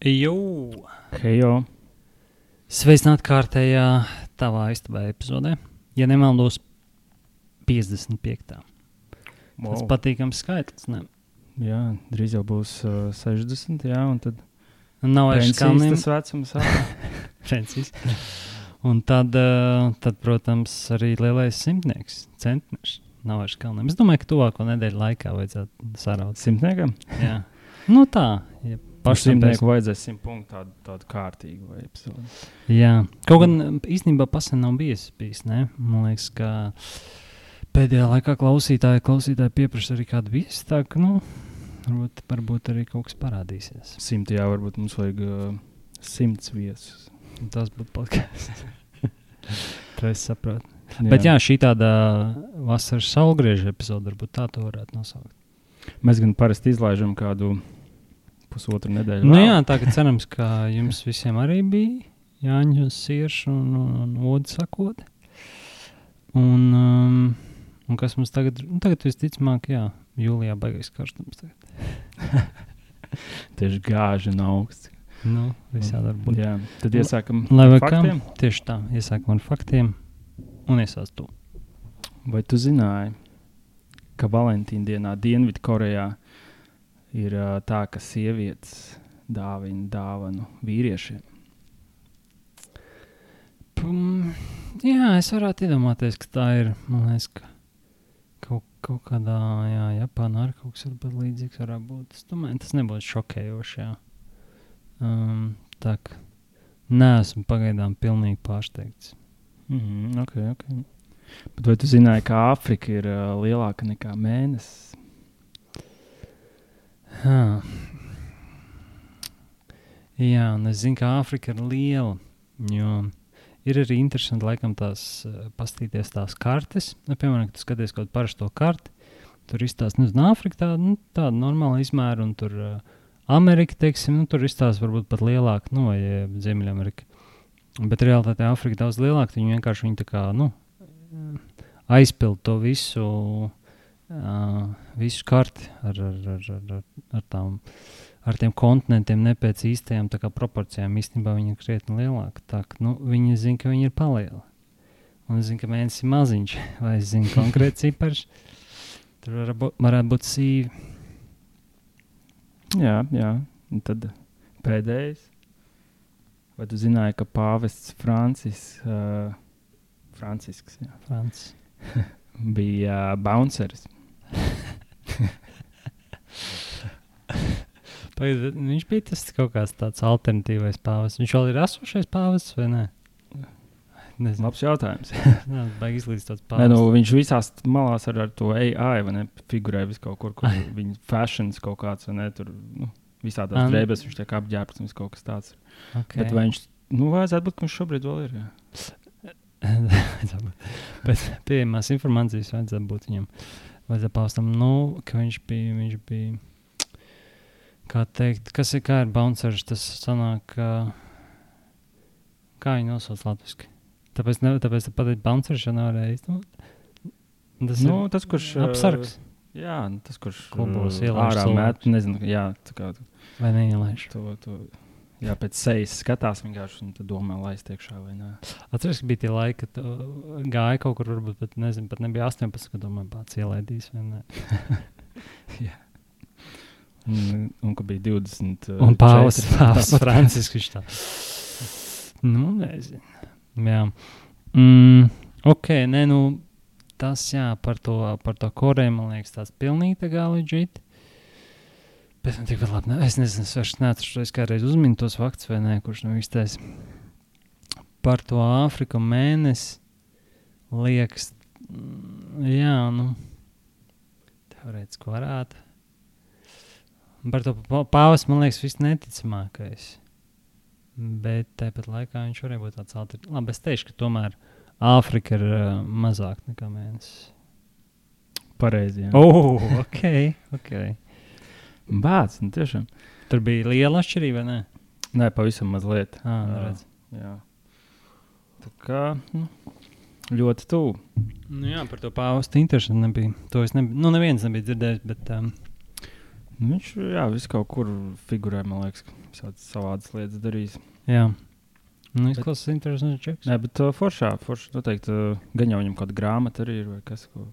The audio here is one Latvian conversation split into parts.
Jū! Hejo! Sveicināti kārtējā tavā istabā epizodē. Ja nemaldos, 55. Wow. Tas patīkams skaitlis. Ne? Jā, drīz jau būs uh, 60. Jā, un tad Nav vairs tas vecums. Francis. Un tad, uh, tad, protams, arī lielais simtnieks, centners. Nav vairs kalniem. Es domāju, ka tuvāko nedēļu laikā vajadzētu saraut. Simtniekam? Jā. Nu tā, ja pašam Simtnieku vajadzēs simt punktu tādu, tādu kārtīgu epizodi. Jā, kaut gan īstenībā pasen nav bijis. bijis ne? Man liekas, ka pēdējā laikā klausītāji, klausītāji pieprasa arī kādu viesu. Tā kā, nu, varbūt, varbūt arī kaut kas parādīsies. Simtajā varbūt mums vajag uh, simts viesus. Tas būtu podkāsts. Tā es saprotu. Jā. Bet jā, šī tāda vasaras saulgrieža epizode, varbūt tā to varētu nosaukt. Mēs gan parasti izlaižam kādu pusotru nedēļu. Nu, jā, tā kā cerams, ka jums visiem arī bija Jāņa sirds un, un, un odas sakot. Un, um, un kas mums tagad, nu, tagad visticamāk, jā, jūlijā baigais karstums. Tieši gāži un augsts. Nu, visādi var būt. Jā, tad iesākam Lai ar faktiem. tieši tā, iesākam ar faktiem un iesāc tu. Vai tu zināji, ka Valentīna dienā Dienvidkorejā ir uh, tā, ka sievietes dāvina dāvanu vīriešiem? Pum, jā, es varētu iedomāties, ka tā ir, man liekas, ka kaut, kaut kādā, jā, Japānā arī kaut kas varbūt līdzīgs varētu būt. Es domāju, tas nebūtu šokējoši, jā. Um, tā kā neesmu pagaidām pilnīgi pārsteigts. Mm -hmm, okay, okay. Bet vai tu zināji, ka Āfrika ir uh, lielāka nekā mēnesis? Jā. Jā, un es zinu, ka Āfrika ir liela. Jo ir arī interesanti, laikam, tās uh, paskatīties tās kartes. Nu, piemēram, kad skaties kaut kādu parasto karti, tur izstāsta, nezinu, Āfrika tāda, nu, tāda normāla izmēra, un tur uh, Amerika, teiksim, nu, tur izstāsta varbūt pat lielāka, nu, vai eh, Ziemeļamerika. Bet realitātē Āfrika daudz lielāka, viņi vienkārši viņi kā, nu, aizpild to visu, uh, visu karti ar, ar, ar, ar, ar, ar tām ar tiem kontinentiem, ne pēc īstajām proporcijām. Īstenībā viņi ir krietni lielāki. Tā, nu, viņi zina, ka viņi ir palieli. Un es zinu, ka mēnesis ir maziņš, vai es zinu konkrēti cipars. Tur var, būt- varētu būt sīvi. Jā, jā. Un tad pēdējais. Vai tu zināji, ka pāvests Francis, uh, Francisks jā, Francis. bija uh, bounceris? Pagaid, Viņš bija tas kaut kāds tāds alternatīvais pāvests. Viņš vēl ir esošais pāvests vai ne? Nezinu, Labs jautājums. Nē, izlīdz tāds Nē, pāvests. nu, viņš visās malās ar, ar to AI vai ne, figurē vis kaut kur, kur viņa fashions kaut kāds, vai ne, tur, nu, visā tās nu. drēbēs viņš tiek apģērbts un kaut kas tāds. okay. Bet vai viņš, nu, vajadzētu būt, ka viņš šobrīd vēl ir, jā. Bet pieejamās informācijas vajadzētu būt viņam. Vajadzētu paustam, nu, ka viņš bija, viņš bija, kā teikt, kas ir, kā ir bouncers, tas sanāk, kā viņi nosauc latviski. Tāpēc, ne, tāpēc pateikt bouncers, jo nevarēja izdomāt. Tas Nu, ir tas, kurš... apsargs Jā, tas, kurš Klubos ā, ielaiž ārā met, nezinu, jā, tā kā vai neielaiž. tu, tu jā, pēc sejas skatās vienkārši un tad domā, laist iekšā vai nē. Atceries, ka bija tie laiki, kad uh, gāja kaut kur, varbūt pat, nezinu, pat nebija 18, kad domāju, pats ielaidīs vai ne. Un, un ka bija 20. ā, Un pāvis, Francisks. Nu, nezinu. Jā. Mm, ok, nē, nu, tas jā, par to, par to korēju, man liekas, tāds pilnīgi leģit. Bet man tikpat labi, ne, es nezinu, es vairs neatceros, kādreiz uzminu tos faktus vai nē, kurš nu iztais. Par to Āfriku mēnesi liekas, mm, jā, nu, teorētiski varētu. Par to pāvis man liekas, viss neticamākais. Bet tāpat laikā viņš varēja būt tāds alternatīvs. Labi, es teikšu, ka tomēr Āfrika ir uh, mazāk nekā mēnesis. Pareizi, jā. Oh, ok. okay. Bāc, nu tiešām. Tur bija liela atšķirība, vai ne? Nē, pavisam mazliet. Ah, nu Jā. redz. Jā. Tā kā nu, ļoti tuvu. Nu, jā, par to pāvestu interesanti nebija. To es nebiju. Nu, neviens nebija dzirdējis, bet um, Viņš jā, vis kaut kur figurē, man liekas, savādas lietas darījis. Jā. Nu, izklausās interesants čeks. Nē, bet uh, foršā, foršā noteikti uh, gan jau viņam kāda grāmata arī ir vai kas, ko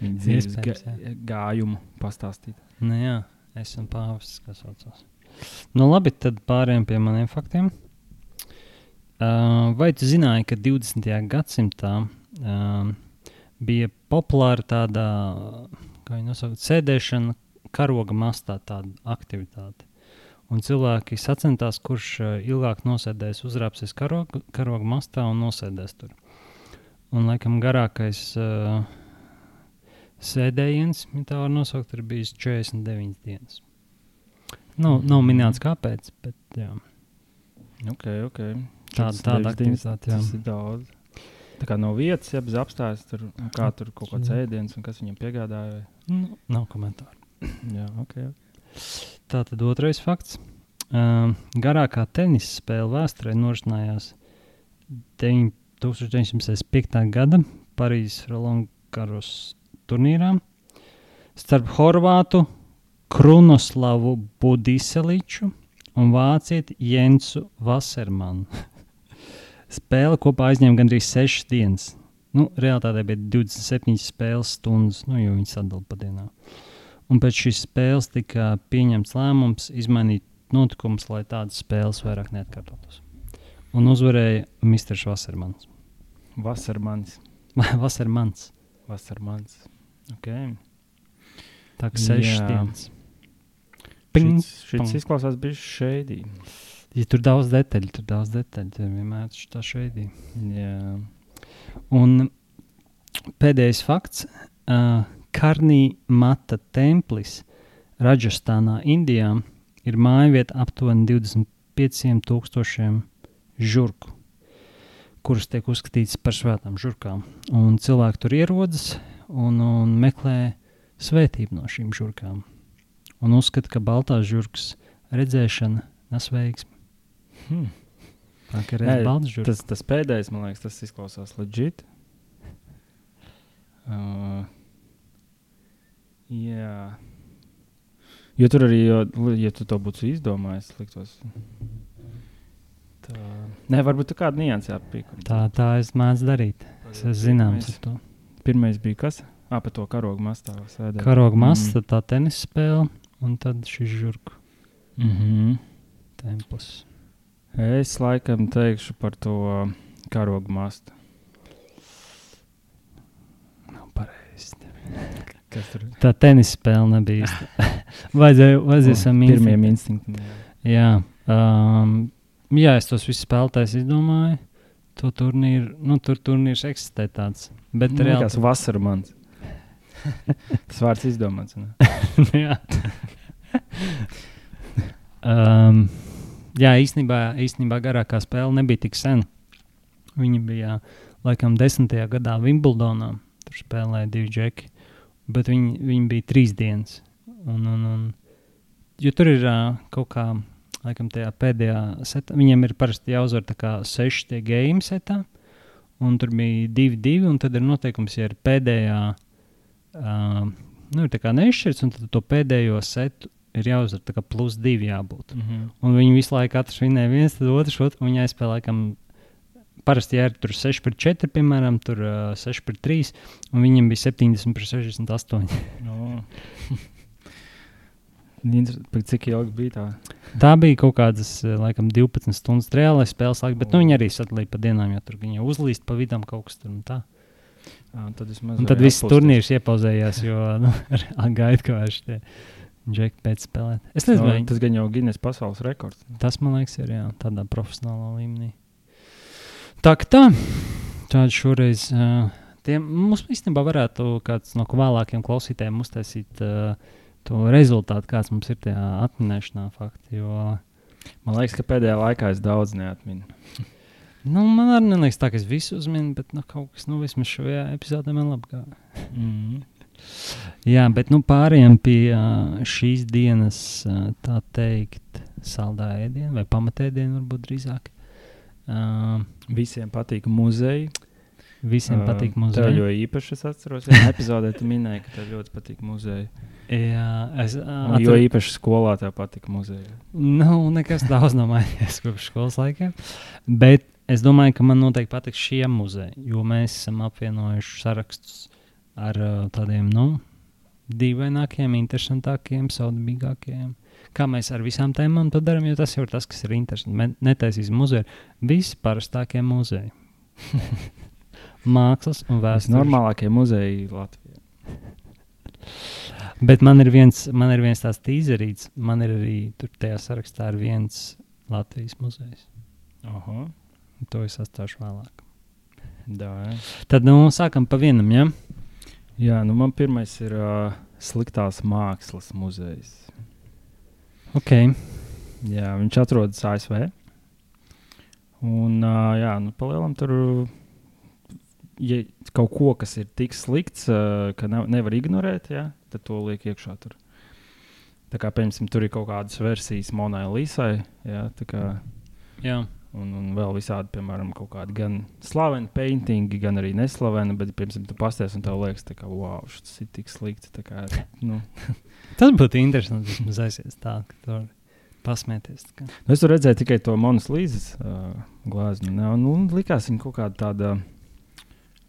dzīves ga Iespējams, jā. gājumu pastāstīt. Nu, jā, esam pāvests, kas saucās. Nu, labi, tad pārējām pie maniem faktiem. Uh, vai tu zināji, ka 20. gadsimtā uh, bija populāra tāda, kā viņi nosauc, sēdēšana karoga mastā, tāda aktivitāte? Un cilvēki sacentās, kurš ilgāk nosēdēs, uzrāpsies karoga, karoga mastā un nosēdēs tur. Un, laikam, garākais uh, sēdējiens, ja tā var nosaukt, ir bijis 49 dienas. Nav, nav minēts, kāpēc, bet jā, Ok, ok. tāda, 49 tāda aktivitāte. Jā. Ir daudz. Tā kā nav vietas, ja bez apstājas tur, kā tur kaut kāds ēdiens un kas viņam piegādāja. Nu, nav komentāru. Jā, ok. Tā tad otrais fakts. Um, garākā tenisa spēle vēsturē norisinājās 9 1965. gada Parīzes Rolands turnīrā starp Horvātu Krunoslavu Budiseliču un Vācieti Jensu Vasermanu. Spēle kopā aizņēma gandrīz 6 dienas. Nu, Realtātē bija 27 spēles stundas, nu, jo viņi sadalīja pa dienām. Un pēc šīs spēles tika pieņemts lēmums izmainīt notikumus, lai tādas spēles vairāk neatkārtotos. Un uzvarēja Mr. Vasermans. Vasarmans. Vai Vasermans? Okay. Tā kā sešas dienas. Šis, izklausās bija šeit. Ja tur daudz detaļu, tur daudz detaļu. Tur vienmēr ir tā šveidī. Jā. Un pēdējais fakts. Uh, Karnī Mata templis Rajastānā, Indijā ir mājvieta aptuveni 25,000 žurku, kuras tiek uzskatītas par svētām žurkām. Un cilvēki tur ierodas un, un meklē svētību no šīm žurkām. Un uzskata, ka baltās žurkas redzēšana nes veiksmi. Hmm. Tā kā redz baltas žurkas. Tas, tas pēdējais, man liekas, tas izklausās legit. Uh, jā. Jo tur arī, jo, ja tu to būtu izdomājis, liktos. Tā. Nē, varbūt tu kādu niansu jāpīk. Tā, tā es mācu darīt. Es esmu zināms ar to. Pirmais bija kas? Ah, pa to karogu mastā. sēdēt. Karoga Mm. masa, tad tā tenisa spēle un tad šis žurku Mhm. templis. Es laikam teikšu par to karogu mastu. Nav pareizi. Tā tenisa spēle nebija īsta. vajadzēja, vajadzēja O, sam Pirmiem instinktiem. Jā, um, jā, es tos visus spēlētājus izdomāju. To turnīru, nu, tur turnīrs eksistē tāds. Bet liekas, reāli. Vasarmans. Tas vārds izdomāts. Jā. um, jā, īstenībā, īstenībā garākā spēle nebija tik sen. Viņa bija laikam desmitajā gadā Wimbledonā. Tur spēlēja divi džeki, bet viņi, viņi bija trīs dienas. Un, un, un, jo tur ir uh, kaut kā, laikam, tajā pēdējā setā, viņiem ir parasti jāuzvar tā kā seši tie game setā. Un tur bija divi, divi, un tad ir noteikums, ja ir pēdējā, uh, nu, ir tā kā nešķirts, un tad to pēdējo setu ir jāuzvar tā kā plus divi jābūt. Mhm. Un viņi visu laiku katrs vinēja viens, tad otrs, otrs un viņi aizspēlēja, laikam, parasti, ja ir tur 6 pret 4, piemēram, tur uh, 6 pret 3, un viņiem bija 70 pret 68. No. Cik ilgi bija tā? Tā bija kaut kādas, eh, laikam, 12 stundas reālais spēles laiks, bet nu, viņi arī sadalīja pa dienām, jo tur viņi jau uzlīst pa vidam kaut kas tur un tā. À, tad vismaz Un tad viss turnīrs iepauzējās, jo nu, gaida, ka vairs tie džeki pēc spēlēt. Es nezinu, No, vai tas gan jau Guinness pasaules rekords. tas, man liekas, ir jā, tādā profesionālā līmenī. Tā kā tā, tāda šoreiz. Uh, Tiem, mums īstenībā varētu kāds no vēlākiem klausītājiem uztaisīt uh, to rezultātu, kāds mums ir tajā atminēšanā. Fakti, jo, Man liekas, ka pēdējā laikā es daudz neatminu. nu, man arī neliekas, tā, ka es visu uzminu, bet nu, kaut kas, nu, vismaz šajā epizodē man labi gāja. Mm. Jā, bet nu, pārējām pie šīs dienas, tā teikt, saldā ēdiena vai pamatēdiena, varbūt drīzāk. Uh, Visiem patīk muzeji. Visiem patīk Tev muzeja. jau īpaši es atceros, ka epizodē tu minēji, ka tev ļoti patīk muzeja. Jā, es atceros, Jo īpaši skolā tev patika muzeja. Nu, nekas daudz nav mainījies kopš skolas laikiem. Bet es domāju, ka man noteikti patiks šie muzeji, jo mēs esam apvienojuši sarakstus ar tādiem nu, dīvainākiem, interesantākiem, saudabīgākiem. Kā mēs ar visām tēmām to darām, jo tas jau ir tas, kas ir interesanti. Mēs netaisīsim muzeju, visi parastākie muzeji. Mākslas un vēstures. normālākie muzeji Latvijā. Bet man ir viens, man ir viens tāds tīzerīts, man ir arī tur tajā sarakstā ir viens Latvijas muzejs. Aha. To es atstāšu vēlāk. Ja. Tad nu, sākam pa vienam. Ja? Jā, nu man pirmais ir uh, sliktās mākslas muzejs. Okay. Jā, viņš atrodas ASV. Un, uh, jā, nu, palielam tur, ja kaut ko, kas ir tik slikts, uh, ka ne, nevar ignorēt, jā, tad to liek iekšā tur. Tā kā, piemēram, tur ir kaut kādas versijas Monai Līsai, tā kā, Jā. un, un vēl visādi, piemēram, kaut kādi gan slaveni paintingi, gan arī neslaveni, bet, piemēram, tu pasties un tev liekas, tā kā, wow, šis ir tik slikts, tā kā, nu, Tas būtu interesanti. Vismaz aizies tā, ka tur pasmieties. tā kā. Nu, es tur redzēju tikai to monētu līdzes uh, glāzi. Nu, likās viņa kaut kāda tāda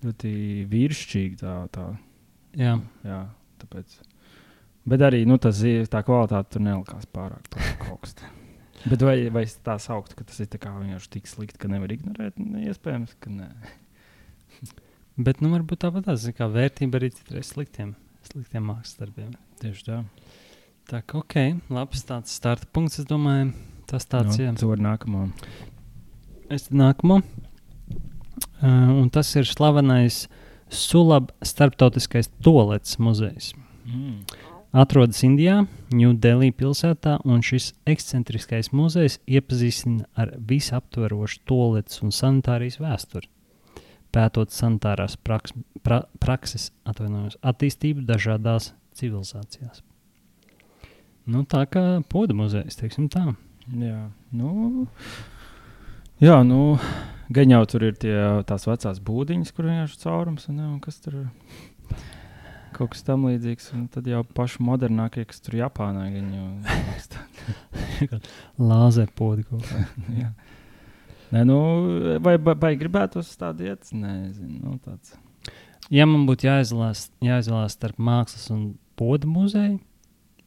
ļoti vīrišķīga. Tā, tā, Jā. jā, tāpēc. Bet arī nu, tas, tā kvalitāte tur nelikās pārāk, pārāk augsta. Bet vai, vai tā sauktu, ka tas ir tā kā vienkārši tik slikti, ka nevar ignorēt? Nu, Iespējams, ka nē. Bet nu, varbūt tāpat ir kā vērtība arī citreiz sliktiem, sliktiem mākslas darbiem. Tieši tā. Tā kā ok, labs tāds starta punkts. Es domāju, tas tāds nu, ir. tu vari nākamo. Es nākamo. Uh, un tas ir slavenais Sulab starptautiskais tolets muzejs. Mm. atrodas Indijā, Ņūdelī pilsētā, un šis ekscentriskais muzejs iepazīstina ar visaptverošu toaletes un sanitārijas vēsturi. Pētot sanitārās praks, pra, prakses attīstību dažādās civilizācijās. Nu, tā kā poda muzejs, teiksim tā. Jā, nu, jā, nu gan jau tur ir tie, tās vecās būdiņas, kur vienkārši ir caurums, un, ne, un kas tur ir. Kaut kas tam līdzīgs, un tad jau paši modernākie, kas tur Japānā jau Lāzera poda kaut kā. Nē, nu, vai, vai, vai gribētu uz tādu iet? Nē, zinu, nu, tāds. Ja man būtu jāizvēlās, jāizvēlās starp mākslas un poda muzeju,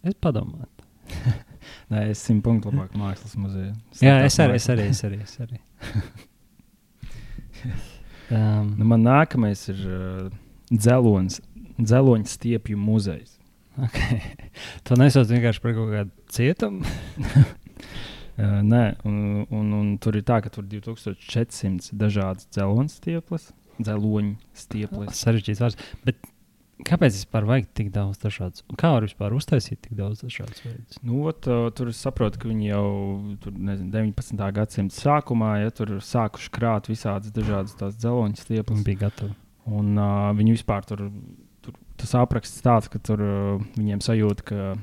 es padomātu. Nē, es simt punktu labāk mākslas muzejā. Jā, es arī, es arī, es arī. Es arī. Um, Nu, man nākamais ir uh, dzelonis, dzeloņa stiepju muzejs. okay. To nesauc vienkārši par kaut kādu cietumu. Uh, nē, un, un, un tur ir tā, ka tur ir 2400 dažādas dzeloņa stieples. Dzeloņa stieples. Sarežģīts vārds. Bet kāpēc vispār vajag tik daudz dažādas? Un Kā var vispār uztaisīt tik daudz dažādas veidus? Nu, ot, tur es saprotu, ka viņi jau tur, nezinu, 19. gadsimta sākumā ja, tur sākuši krāt visādas dažādas tās dzeloņa stieples. Un bija gatavi. Un uh, viņi vispār tur, tur tas apraksts tāds, ka tur uh, viņiem sajūta, ka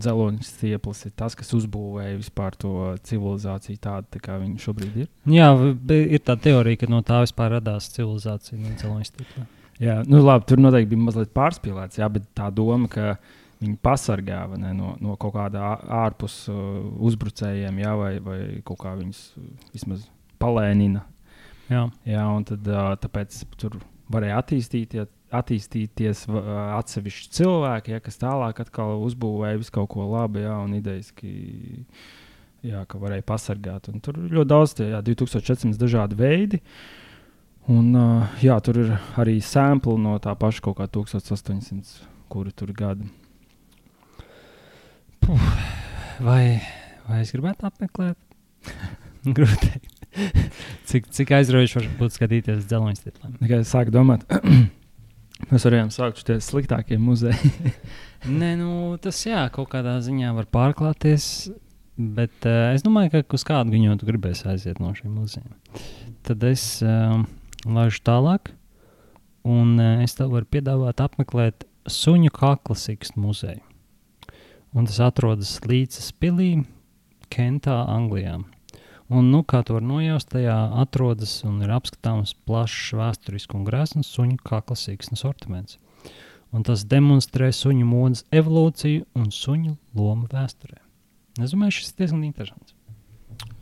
dzeloņa stieples ir tas, kas uzbūvēja vispār to civilizāciju tādu, tā kā viņi šobrīd ir. Jā, ir tā teorija, ka no tā vispār radās civilizācija. No dzeloņa stikla. Jā, nu labi, tur noteikti bija mazliet pārspīlēts, jā, bet tā doma, ka viņi pasargā ne, no, no kaut kāda ārpus uh, uzbrucējiem, jā, vai, vai kaut kā viņus uh, vismaz palēnina. Jā, Jā, un tad, uh, tāpēc tur varēja attīstīties, attīstīties uh, atsevišķi cilvēki, ja, kas tālāk atkal uzbūvēja visu kaut ko labu, jā, un idejaski. Jā, ka varēja pasargāt. Un tur ļoti daudz, tie, jā, 2400 dažādi veidi. Un, uh, jā, tur ir arī sēkli no tā paša kaut kā 1800, kuri tur gadi. vai, vai es gribētu apmeklēt? Grūti cik, cik aizraujoši var būt skatīties uz dzeloņa stikliem? Tikai es sāku domāt, mēs varējām sākt šie sliktākie muzeji. Nē, nu, tas jā, kaut kādā ziņā var pārklāties. Bet uh, es domāju, ka uz kādu viņu tu gribēsi aiziet no šiem muzejiem. Tad es uh, laižu tālāk, un uh, es tev varu piedāvāt apmeklēt suņu kakla sikstu muzeju. Un tas atrodas Līdzes pilī, Kentā, Anglijā. Un, nu, kā to var nojaust, tajā atrodas un ir apskatāms plašs vēsturisks un grēsns suņu kakla sīksnes ornaments. Un tas demonstrē suņu modes evolūciju un suņu lomu vēsturē. Es domāju, šis ir diezgan interesants.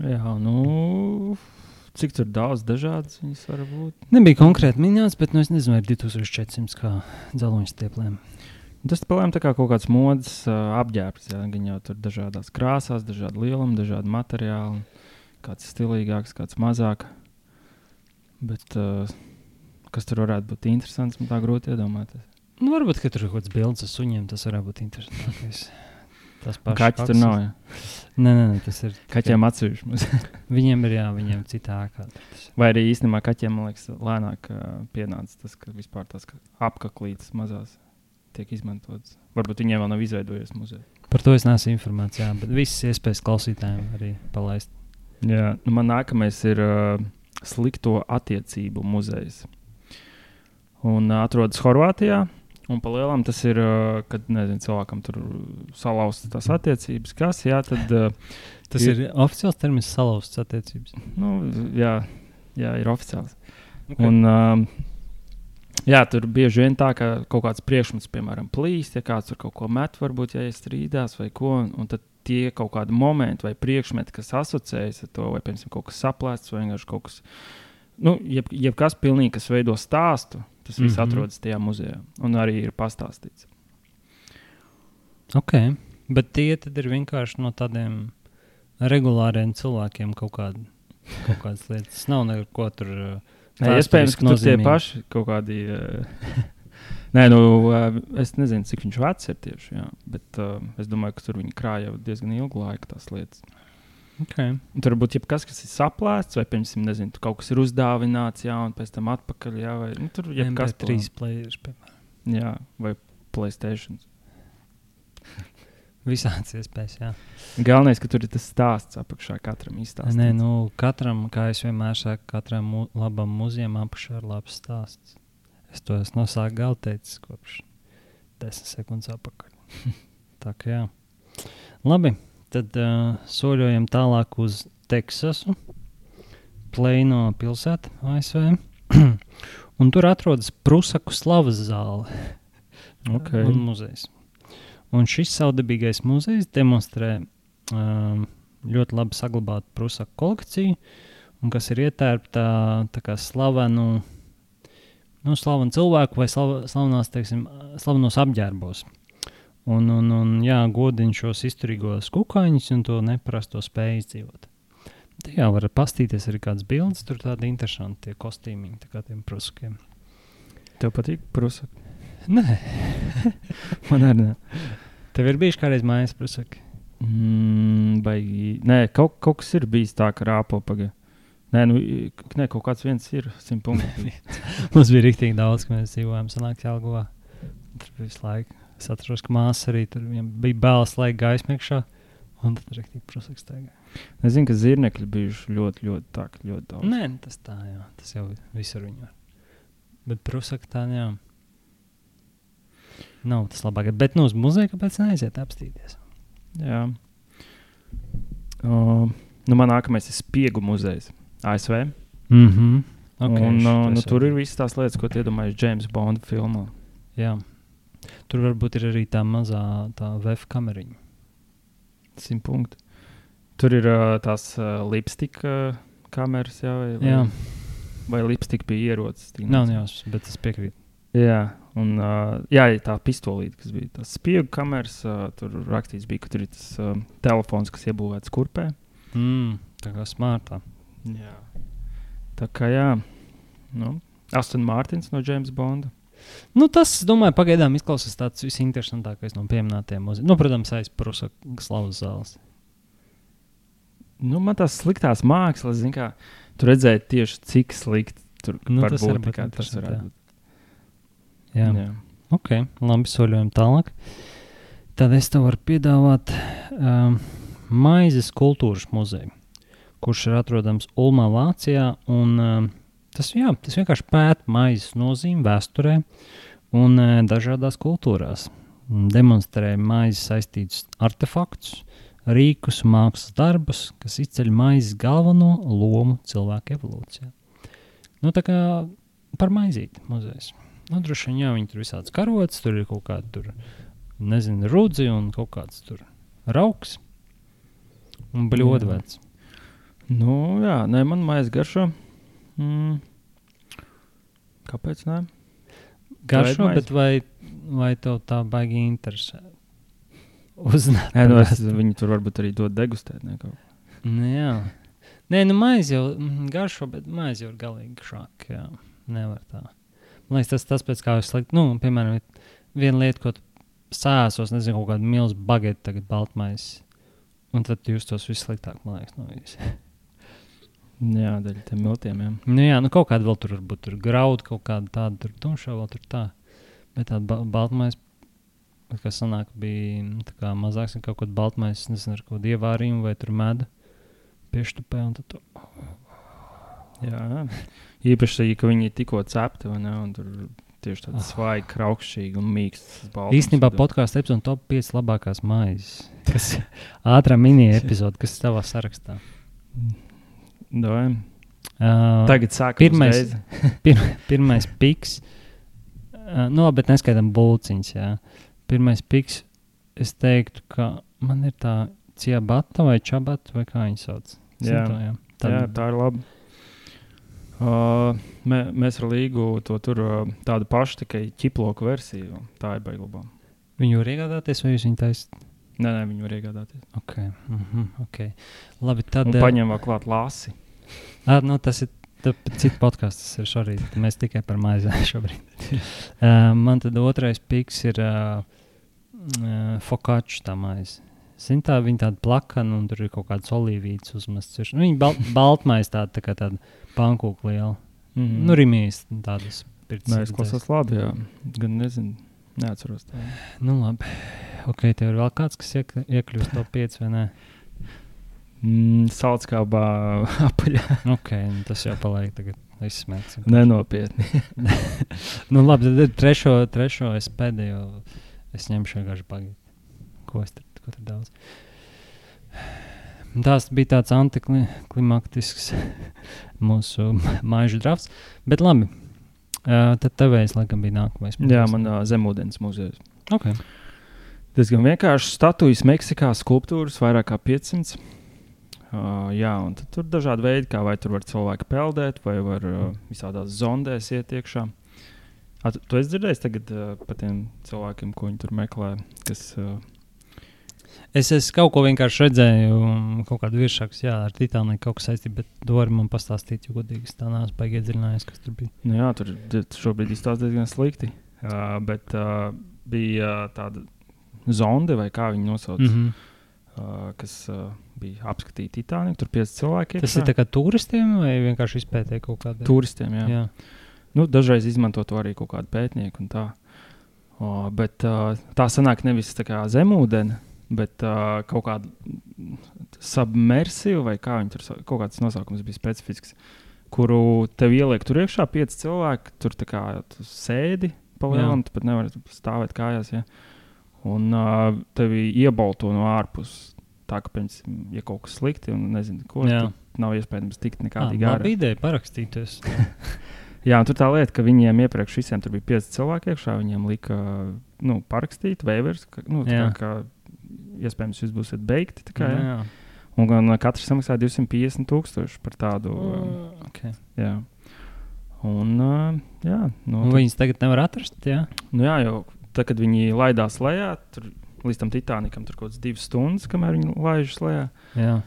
Jā, nu, cik tur daudz dažādas viņas var būt? Nebija konkrēti minēts, bet nu, es nezinu, vai ir 2400 kā dzeloņa stieplēm. Tas palēm tā kā kaut kāds modes uh, apģērbs. Jā, gan jau tur dažādās krāsās, dažādi lielumi, dažādi materiāli. Kāds stilīgāks, kāds mazāk. Bet uh, kas tur varētu būt interesants, man tā grūti iedomāties. Nu, varbūt, ka tur ir kaut kāds bildes ar suņiem, tas varētu būt interesantākais. Tas pats Kaķis tur nav. Jā. Nē, nē, nē, tas ir. Kaķiem atsevišķi. mums. Viņiem ir, jā, viņiem citā ēkā. Tas- Vai arī īstenībā kaķiem, man liekas, lēnāk uh, pienāca tas, ka vispār tās ka apaklītes mazās tiek izmantotas. Varbūt viņiem vēl nav izveidojies muzejs. Par to es neesmu informēts, jā, bet visas iespējas klausītājiem arī palaist. Jā, nu man nākamais ir uh, slikto attiecību muzejs. Un uh, atrodas Horvātijā. Un pa lielam tas ir, kad nezinu, cilvēkam tur salauztas tās attiecības. Kas, jā, tad, Tas Ir- ir, oficiāls termins salauzts attiecības. nu, jā, jā, ir oficiāls. Okay. Un, um, jā, tur bieži vien tā, ka kaut kāds priekšmets, piemēram, plīst, ja kāds tur kaut ko met, varbūt, ja strīdās vai ko. Un, un tad tie kaut kādi momenti vai priekšmeti, kas asociējas ar to, vai, piemēram, kaut kas saplēsts vai vienkārši kaut kas. Nu, jeb, jebkas pilnīgi, kas veido stāstu, tas viss mm. -hmm. atrodas tajā muzejā. Un arī ir pastāstīts. ok, bet tie ir vienkārši no tādiem regulāriem cilvēkiem kaut, kādi, kaut kādas lietas. Tas nav neko tur. uh, Nē, iespējams, ka tur tie nozīmīgi. paši kaut kādi. Uh, Nē, nu, uh, es nezinu, cik viņš vecs ir tieši. Jā, bet uh, es domāju, ka tur viņi krāja diezgan ilgu laiku tās lietas. Okay. Un Tur varbūt jebkas, kas ir saplēsts, vai, piemēram, nezinu, kaut kas ir uzdāvināts, jā, un pēc tam atpakaļ, jā, vai nu, tur jebkas MP3 players, piemēram. Jā, vai Playstation. Visādas iespējas, jā. Galvenais, ka tur ir tas stāsts apakšā katram izstāstīts. Nē, nu, katram, kā es vienmēr saku, katram mu labam muzejam apakšā ir labs stāsts. Es to esmu no sākuma gala teicis kopš desmit sekundes atpakaļ. Tā kā jā. Labi, tad uh, soļojam tālāk uz Teksasu, Plēno pilsētu ASV. Un tur atrodas Prusaku slavas zāle Ok. un muzejs. Un šis savdabīgais muzejs demonstrē um, ļoti labi saglabātu Prusaku kolekciju, un kas ir ietērpta tā slavenu, nu, slavenu cilvēku vai slava, slavenās, teiksim, slavenos apģērbos. Un, un, un jā, godina šos izturīgos kukaiņus un to neparasto spēju izdzīvot. Te jā, var pastīties arī kādas bildes, tur tādi interesanti tie kostīmiņi, tā kā tiem prusakiem. Tev patīk, prasa. Nē, Man arī ne. tev ir bijuši kādreiz mājas prusaki. Mm, baigi. Nē, kaut, kaut kas ir bijis tā, ka rāpo pagaidi. Nē, nu, nē, kaut kāds viens ir simt punkti. Mums bija rīktīgi daudz, ka mēs dzīvojām senāk Jālgavā. Tur bija visu laiku. Es atceros, ka māsa arī tur bija bēlas laika gaisma iekšā. Un tad rīktīgi prusaks staigā. Es zinu, ka zirnekļi bijuši ļoti, ļoti, tā, ļoti daudz. Nē, nu tas tā, jā. Tas jau visur viņu var. Bet prusaki tā, jā. Nav tas labākais. Bet nu uz muzeju kāpēc neaiziet apstīties? Jā. Uh, nu, man nākamais ir Spiegu muzejs ASV. Mhm. Okay, un, uh, nu, tur ir visas tās lietas, ko iedomājas James Bonda filmā. Jā. Tur varbūt ir arī tā mazā tā VF kameriņa. Simt punkti. Tur ir uh, tās uh, lipstika kameras, jā, vai, vai, Jā, vai lipstika bija ierocis. nav jausmas, bet es piekrītu. Jā, un uh, jā, tā pistolīte, kas bija tās spiegu kameras, uh, tur rakstīts, bija, ka tur ir tas uh, telefons, kas iebūvēts kurpē. Mm, tā kā smartā. Jā. Tā kā jā, nu, Aston Martins no James Bonda. Nu, tas, domāju, pagaidām izklausās tāds visinteresantākais no pieminētajiem muzejiem. Nu, protams, aizprusa slavas zāles. Nu, man tās sliktās mākslas, zin kā, tur redzēja tieši cik slikti tur Nu, var tas būt. var būt tā kā Tas varētu jā. būt. Jā, jā. ok, labi, soļojam tālāk. Tad es tev varu piedāvāt um, Maizes kultūras muzeju, kurš ir atrodams Ulmā, Vācijā. Un, um, tas, jā, tas vienkārši pēta maizes nozīmi vēsturē un uh, dažādās kultūrās. Demonstrē maizes saistītus artefaktus, rīkus mākslas darbus, kas izceļ maizes galveno lomu cilvēku evolūcijā. Nu, tā kā par maizīti muzejs. Nu, droši vien, jā, viņi tur visādas karotes, tur ir kaut kāda, tur, nezinu, rudzi un kaut kāds tur rauks un bļodvērts. Nu, jā, nē, man maize garšo. Mm. Kāpēc? Nē? Garšo, maizi? bet vai, vai tev tā baigi interesē? Uzzināt, Nē, nu, es, viņi tur varbūt arī dod degustēt. Ne, ko. Nu, jā. Nē, nu maize jau mm, garšo, bet maize jau ir galīgi šāk. Jā. Nevar tā. Man liekas, tas tas pēc kā es slikti. Nu, piemēram, viena lieta, ko tu sēsos, nezinu, kaut kāda milzīga bagāta, tagad baltmaize. Un tad tu justos vissliktāk, man liekas, no visiem. Jā, daļa tam miltiem. Jā. Nu, jā, nu kaut kāda vēl tur varbūt tur graudu, kaut kāda tāda tur tumšā, vēl tur tā. Bet tāda ba baltmaize, kas sanāk, bija nu, kā mazāks, un kaut kāda baltmaize, nezinu, ar kaut kādu ievārījumu vai tur medu pieštupē, tu Jā. Īpaši, ka viņi tikko cepti, vai ne? un tur tieši tāda Ah. svaiga, kraukšķīga un mīksta. Īstenībā podkāstu epizode top 5 labākās maizes. Kas ātrā mini epizode, kas ir tavā sarakstā. Dojam. Uh, Tagad sākam pirmais- pir, pirmais piks, uh, nu, labi, bet neskaidām bulciņas. Jā. Pirmais piks, es teiktu, ka man ir tā ciabata vai čabata, vai kā viņi sauc. Jā. to, jā. Tā, jā, tā ir labi. Uh, mē, mēs ar Līgu to tur uh, tādu pašu, tikai ķiploku versiju. Tā ir baiglabā. Viņu var iegādāties, vai jūs viņu taisat? Nē, nē, viņi var iegādāties. Okay. Mm -hmm, okay. Labi, tad. Un eh, paņem vēl klāt lāsi. Ah, nu, tas ir cits podkāsts. Šorīt mēs tikai par maizi šobrīd. uh, man tad otrais piks ir uh, uh, focaccia tā maize. Zini, tā viņa tāda plakana, un tur ir kaut kāds olīvīts uzmests. virsū. Nu, viņa bal baltmaize tāda, tā kā tāda pankūka liela. Mm. Mm. Nu, rimīs tādas pirts. Nē, es klausos labi. Jā. Gan nezinu, neatceros. Tā. Nu, labi. Ok, tev ir vēl kāds, kas iek iekļūst to 5 vai nē? Mm, Salds kā bā apaļā. Ok, nu, tas jau paliek tagad. Izsmēksim. Nenopietni. Nu, labi, tad trešo, trešo es pēdējo. Es ņemšu vienkārši pagaidu. Ko es tur, ko tur daudz? Tās bija tāds antiklimaktisks mūsu māju drafts. Bet labi. Uh, tad tevējs laikam bija nākamais. Jā, man uh, zemūdens muzejs. Ok. Diezgan vienkārši statujas Meksikā, skulptūras vairāk kā 500. Uh, jā, un tur ir dažādi veidi, kā vai tur var cilvēki peldēt, vai var uh, visādās zondēs iet iekšā. A, tu, tu esi dzirdējis tagad uh, par tiem cilvēkiem, ko viņi tur meklē, kas uh, Es, es kaut ko vienkārši redzēju, kaut kādu virsrakstu, jā, ar Titaniku kaut kas saistīts, bet var man pastāstīt, jo godīgi tā neesmu baigi iedziļinājies, kas tur bija. Nu, jā, tur šobrīd izstāsta diezgan slikti. Uh, bet uh, bija uh, tāda zonde, vai kā viņi nosauc, mm Mm -hmm. uh, kas uh, bija apskatīta Titāniku. Tur bija 5 cilvēki. Tas ir tā kā turistiem vai vienkārši izpētēji kaut kādā turistiem. Jā. Jā. Nu, dažreiz izmanto to arī kaut un Tā. O, bet uh, tā sanāk nevis tā kā zemūdens, bet uh, kaut kāda submersīva, vai kā viņi tur sa- kaut kāds nosaukums bija specifisks, kuru tev ieliek tur iekšā pieci cilvēki. Tur kā tu sēdi pa lielam, tu pat nevari stāvēt kājās. Ja? Un uh, tevi iebalto no ārpuses. Tā kā, piemēram, ja kaut kas slikti un nezinu, ko Jā. tad nav iespējams tikt Ah, nekādīgi ārā. labi ideja parakstīties. Jā, un tur tā lieta, ka viņiem iepriekš visiem tur bija pieci cilvēki iekšā. Viņiem lika nu, parakstīt, waivers, ka, nu, tā Jā. kā, ka iespējams jūs būsiet beigti. tā Kā, jā. jā. Un gan katrs samaksā 250 tūkstoši par tādu. Mm, okay. Jā. Un, jā, nu, Un tad- viņas tagad nevar atrast. Jā, nu, jā, jau tad, kad viņi laidās lejā, tur līdz tam Titanikam tur kaut kādas divas stundas, kamēr viņi laižas lejā. jā.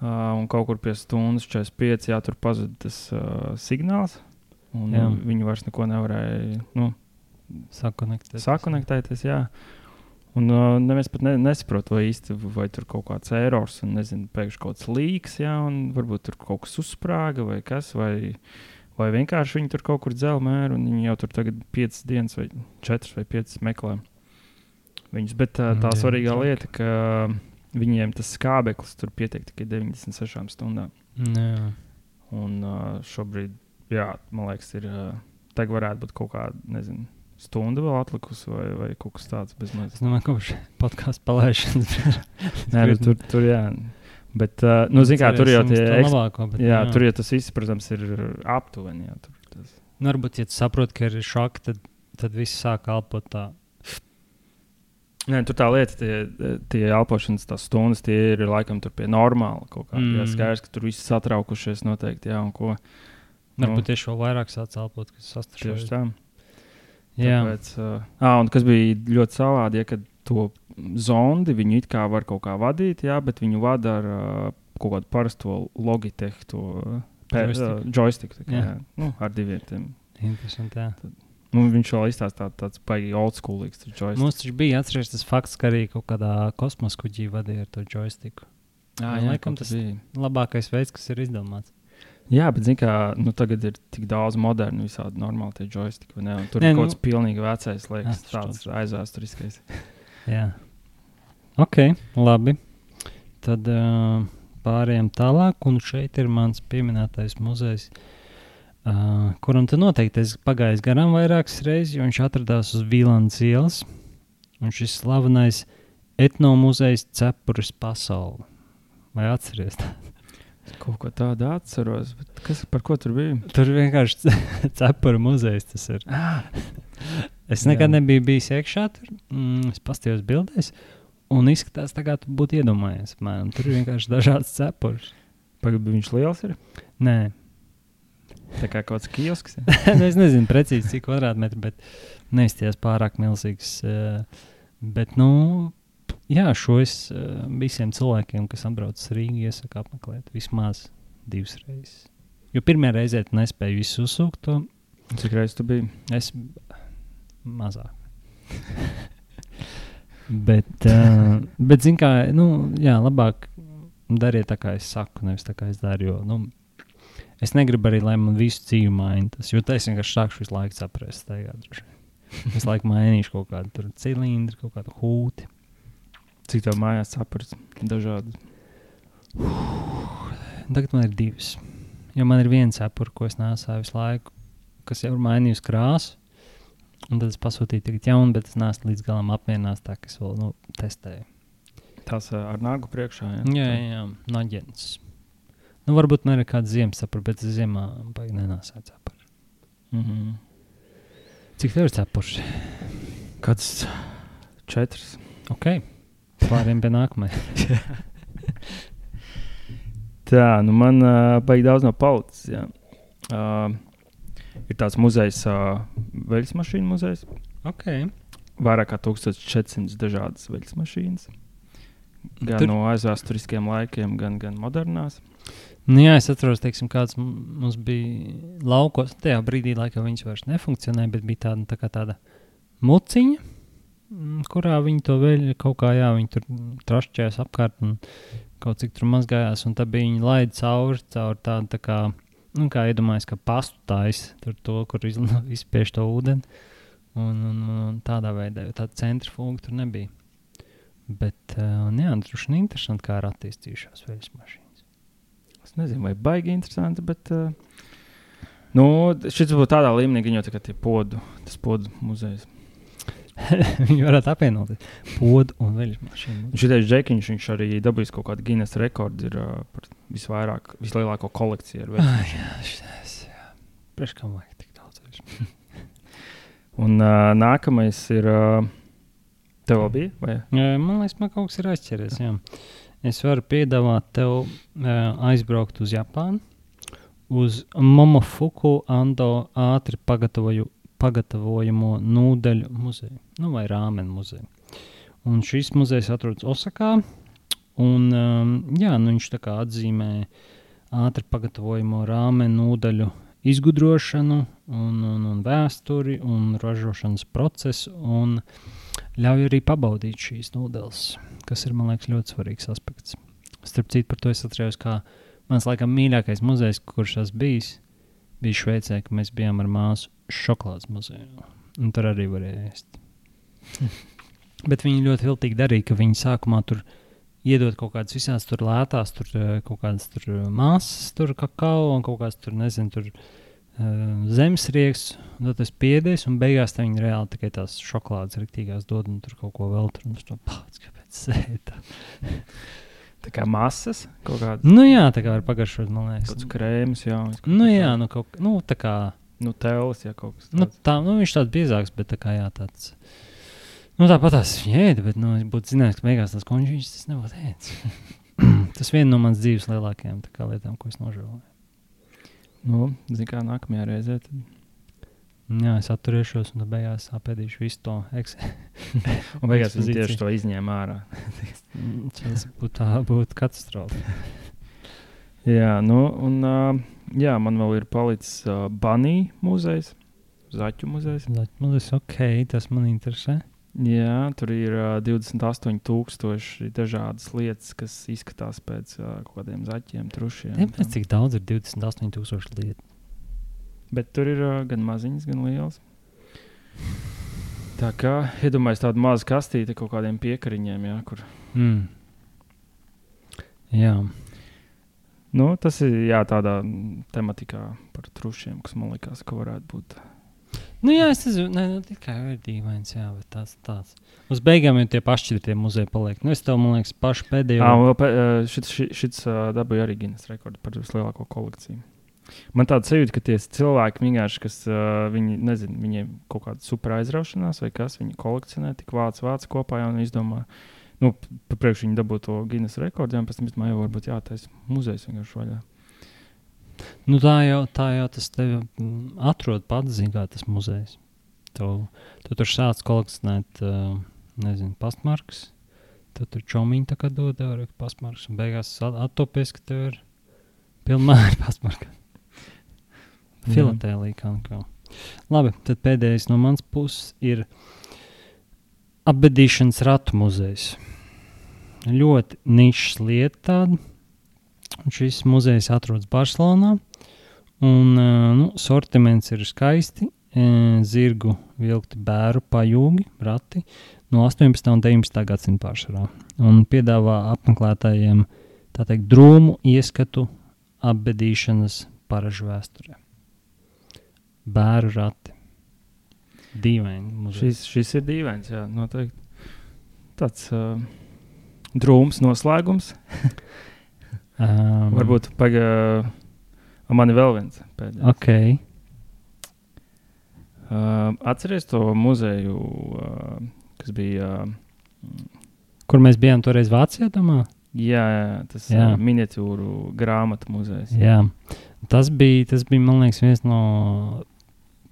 Uh, un kaut kur pie stundas 45 jā, tur pazuda tas uh, signāls. Un, Jā. uh, viņi vairs neko nevarēja nu, sakonektēties. sakonektēties. Jā. Un uh, neviens pat ne, nesaprot, vai īsti vai tur kaut kāds erors, un nezinu, pēkšņi kaut kāds līks, jā, un varbūt tur kaut kas uzsprāga vai kas, vai, vai vienkārši viņi tur kaut kur dzēla mēru, un viņi jau tur tagad piecas dienas vai četras vai piecas meklē viņus. Bet uh, tā Jā, svarīgā traki. lieta, ka viņiem tas skābeklis tur pietiek tikai 96 stundām. Jā. Un šobrīd, jā, man liekas, ir. Tagad varētu būt kaut kāda, nezinu, stunda vēl atlikusi, vai, vai kaut kas tāds bezmaz. Es domāju, kopš podkāstu palaišanas. Nē, nu, tur, tur jā. Bet, uh, nu, zin, kā, tur jau tie labāko. Bet, Jā, tur jau tas viss, protams, ir aptuveni. Jā, tur, tas. Nu, varbūt, ja tu saproti, ka ir šoks, tad, tad viss sāk kalpot tā. Nē, tur tā lieta, tie, tie elpošanas stundas, tie ir laikam tur pie normāla kaut kā. Mm. Jā, skaidrs, ka tur viss satraukušies noteikti, jā, un ko. Varbūt tieši vēl vairāk sāk kalpot, kas Tieši sastrādājas. tā. Jā, Tāpēc, uh, ah, un kas bija ļoti savādi, ja kad to zondi viņi it kā var kaut kā vadīt, jā, bet viņu vada ar uh, kaut kādu parasto Logitech to uh, Joystick. uh, joystick. Kā, Jā. jā. Nu, ar diviem tiem. interesanti. Jā. Nu, viņš vēl izstāsta tā, tāds baigi old schoolīgs. Mums taču bija atcerēties tas fakts, ka arī kaut kādā kosmosa kuģī vadīja ar to joystiku. Jā, jā, laikam tas- bija. Labākais veids, kas ir izdomāts. Jā, bet zini, kā nu, tagad ir tik daudz modernu, visādi normāli tie? Un Tur Nē, ir nu- kaut kas pilnīgi vecais, liekas, Jā, tāds aizvēsturiskais. Jā. Ok, labi. Tad uh, pārējām tālāk, un šeit ir mans pieminētais muzejs, uh, kuram tu noteikti esi pagājis garām vairākas reizes, jo viņš atradās uz Vīlandes ielas. Un šis slavenais etnomuzejs Cepures pasauli. Vai atceries? tā? Kaut ko tādu atceros, bet kas par ko tur bija? Tur vienkārši cepura muzejs tas ir. Es nekad Jā. nebiju bijis iekšā tur. Mm, es paskatījos bildēs, un izskatās tā, kā tu būtu iedomājies. Apmēram. Tur ir vienkārši dažādas cepures. Pagaidām, viņš liels ir. Nē, Tā kā kaut kāds kiosks. nu, es nezinu precīzi, cik kvadrātmetri, bet neizties pārāk milzīgs. eh, Bet, nu, jā, šo es eh, visiem cilvēkiem, kas atbrauc uz Rīgā, iesaku apmeklēt vismaz divas reizes. Jo pirmā reize tu nespēji visu uzsūkt, to Cik reizes tu biji? es mazāk. bet, uh, bet zini, kā, nu, jā, labāk dariet tā, kā es saku, nevis tā, kā es daru. Jo, nu, es negribu arī, lai man visu dzīvi maina tas, jo tas vienkārši sākšu visu laiku saprast. Droši vien. Visu laiku mainīšu kaut kādu cilindru, kaut kādu hūti. Cik tev mājās saprats? Dažādi. Tagad man ir divas. Jo man ir viens cepura, ko es nesāju visu laiku, kas jau ir mainījusi krāsu. Un tad es pasūtīju tagad jaunu, bet es neesmu līdz galam apmierināts, tā ka es vēl nu, testēju. Tās ar nagu priekšā. Jā, Jā, jā, jā naģents. Nu, varbūt man ir kāda ziemas cepura, bet ziemā baigi nenāsāju cepuru. Mm -hmm. Cik tev ir cepurs? Kāds četrs. Ok, pārējiem pie nākamajā. Tā, nu man uh, baigi daudz nav palicis. Uh, ir tāds muzejs, uh, veļas mašīnu muzejs. ok. Vairāk kā 1400 dažādas veļas mašīnas. Gan Tur- no aizvēsturiskiem laikiem, gan, gan modernās. Nu, jā, es atceros, teiksim, kāds mums bija laukos. Tajā brīdī, laikam, viņas vairs nefunkcionēja, bet bija tāda, tā tāda muciņa, kurā viņi to vēl kaut kā, jā, viņi tur trašķējās apkārt un kaut cik tur mazgājās. Un tad bija viņi laid cauri, cauri tādu, tā kā, nu, kā iedomājas, ka pastu taisa tur to, kur iz- izspiež to ūdeni. Un, un, un tādā veidā, jo tāda centrifuga tur nebija. Bet, uh, jā, tur ir interesanti, kā ir attīstījušās veļas mašīnas. Es nezinu, vai baigi interesanti, bet uh, nu, šis būtu tādā līmenī, ka jau kā tie podu, tas podu muzejs. Viņi varētu apvienot podu un veļas mašīnu. Šitais džekiņš, viņš arī dabūjis kaut kādu Guinness rekordu ir, uh, par visvairāk, vislielāko kolekciju ar veļas Ah, jā, šis, jā. Priekš kam vajag tik daudz veļas? Un uh, nākamais ir. Uh, tev vēl bija? Vai? Man liekas, man kaut kas ir aizķeries. Jā. Es varu piedāvāt tev uh, aizbraukt uz Japānu, uz Momofuku Ando ātri pagatavoju, pagatavojamo nūdeļu muzeju, nu, vai rāmenu muzeju. Un šis muzejs atrodas Osakā. Un, um, jā, nu, viņš atzīmē ātri pagatavojamo rāmenu nūdeļu izgudrošanu, un, un, un vēsturi un ražošanas procesu. Un ļauj arī pabaudīt šīs nūdeles, kas ir, man liekas, ļoti svarīgs aspekts. Starp citu, par to es atceros, kā mans laikam mīļākais muzejs, kurš tas bijis, bija Šveicē, ka mēs bijām ar māsu šokolādes muzejā. Un tur arī varēja ēst. Bet viņi ļoti viltīgi darīja, ka viņi sākumā tur iedod kaut kādas visādas tur lētās, tur eh, kaut kādas tur eh, māsas, tur kakao un kaut kādas tur, nezinu, tur uh, zemesrieks, un tad tas piedies, un beigās tā viņi reāli tikai tās šokolādes riktīgās dod, un tur kaut ko vēl tur, es to pats, kāpēc sēta. Tā kā masas, kaut kādas Nu jā, tā kā var pagaršot, man liekas. tāds krēms, jā. Nu jā, nu kaut nu tā kā, nu tēlis, jā, kaut kas nu tāds. tā, nu viņš tāds biezāks, bet tā kā jā, tāds. Nu tāpat tās jēda, bet, nu, es būtu zinājis, ka beigās tas konģis tas nebūtu ēdis. tas viena no manas dzīves lielākajām kā, lietām, ko es nožēloju. Nu, zini, kā nākamajā reizē. Tad... Jā, es atturēšos, un beigās apēdīšu visu to eksu. Un beigās Ekspozīcija. tieši to izņēma ārā. Tas būtu tā, būtu katastrofa. Jā, nu, un uh, jā, man vēl ir palicis uh, Banija muzejs, Zaķu muzejs. Nu, tas ok, tas man interesē. Jā, tur ir uh, 28,000 dažādas lietas, kas izskatās pēc uh, kaut kādiem zaķiem, trušiem. Tāpēc cik daudz ir 28,000 lietu. Bet tur ir uh, gan maziņas, gan lielas. Tā kā iedomājieties tādu mazu kastīti kaut kādiem piekariņiem, jā, kur Mm. Jā, nu, tas ir jā, tādā tematikā par trušiem, kas man liekas, ka varētu būt. nu, jā es nezinu, ne, nu, tikai ir dīvains, jā, bet tas tāds. Uz beigām jau tie pašķirtie muzeji paliek. Nu, es tev, man liekas, pašu pēdējo. Jā, šits, šits ā, dabūja arī Guinness rekordu par vislielāko kolekciju. Man tāda sajūta, ka tie cilvēki vienkārši, kas uh, viņi, nezinu, viņiem kaut kāda super aizraušanās vai kas, viņi kolekcionē, tik vāc, vāc kopā jau un izdomā, nu, pa priekš viņi dabū to Guinness rekordu, un pēc tam jau varbūt jātaisa muzejs vienkārši vaļā. Nu, tā jau, tā jau tas tev mm, atrod pats, zina, kā tas muzejs. Tu, tu tur sāc kolekcionēt, uh, nezinu, pastmarkas. Tad tur čomiņi tā kā dod tev arī pastmarkas, un beigās at- attopies, ka tev ir pilnīgi pastmarka. Filatēlī kā nu kā. Labi, tad pēdējais no manas puses ir apbedīšanas ratu muzejs. Ļoti nišs lieta tāda. Šis muzejs atrodas Barcelonā. Un, ā, nu, sortiments ir skaisti. ā, Zirgu vilkti bēru pajūgi, rati no 18. un 19. gadsimta pārsvarā. Un piedāvā apmeklētājiem tā teikt drūmu ieskatu apbedīšanas paražu vēsturē. Bēru rati. Dīvaini. Šis, šis ir dīvains, jā, noteikti. Tāds uh, drūms noslēgums. Um, Varbūt pagaidām, man ir vēl viens pēdējais. Ok. Uh, atceries to muzeju, uh, kas bija. Uh, Kur mēs bijām toreiz Vācijā? Domā? jā, jā, tas Jā. ir miniatūru grāmatu muzejs. Jā, tas bija, tas bija man liekas, viens no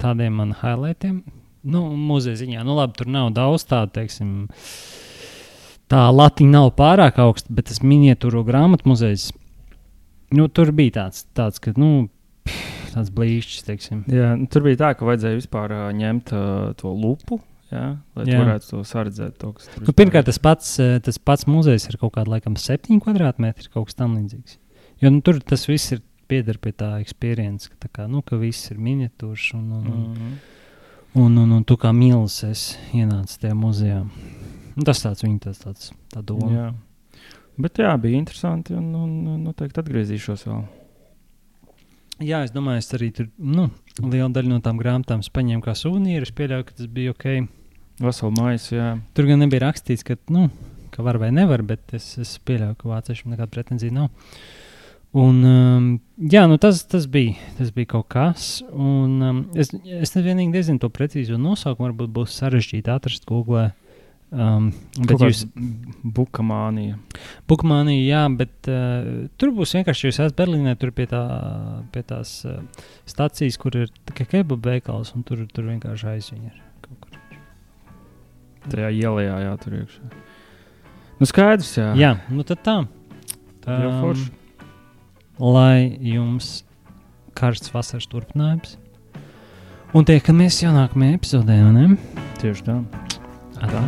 tādiem man highlightiem. Nu, muzeja ziņā, nu, labi, tur nav daudz tādu, teiksim, tā latiņa nav pārāk augsta, bet tas miniatūro grāmatu muzejs, nu, tur bija tāds, tāds ka, nu, pff, tāds blīšķis. Jā, nu, tur bija tā, ka vajadzēja vispār uh, ņemt uh, to lupu, jā, lai Jā. varētu to sardzēt. To, kas tur Nu, pirmkārt, ir. tas pats, tas pats muzejs ir kaut kāda, laikam, septiņu kvadrātmetru, kaut kas tam līdzīgs. Jo nu, tur tas viss ir pieder pie tā experience, ka, tā kā, nu, ka viss ir miniatūrs un, un, un, Mhm. Un, un, un tu kā mīlis, es ienācu tajā muzejā. Un tas tāds viņa tas tāds, tā doma. Jā. Bet jā, bija interesanti un, un, noteikti atgriezīšos vēl. Jā, es domāju, es arī tur nu, lielu daļu no tām grāmatām paņēmu kā suvenīru. Es pieļauju, ka tas bija ok. Veselu maisu, jā. Tur gan nebija rakstīts, ka, nu, ka var vai nevar, bet es, es pieļauju, ka vāciešiem nekāda pretenzija nav. Un, um, jā, nu tas, tas, bija, tas bija kaut kas. Un, um, es, es nevienīgi nezinu to precīzo nosaukumu. Varbūt būs sarežģīti atrast Google. Um, bet Kaut jūs, bukamānija. Bookmanī, jā, bet uh, tur būs vienkārši, jūs esat Berlīnē, tur pie, tā, pie tās uh, stācijas, kur ir tikai kebabu veikals, un tur, tur vienkārši aiz viņa ir kaut kur. Tajā ielā, jā, tur iekšā. Nu, skaidrs, jā. Jā, nu tad tā. tā Jau forši. Lai jums karsts vasaras turpinājums. Un tiekamies jau nākamajā epizodē, vai ne? Tieši tā. Atā.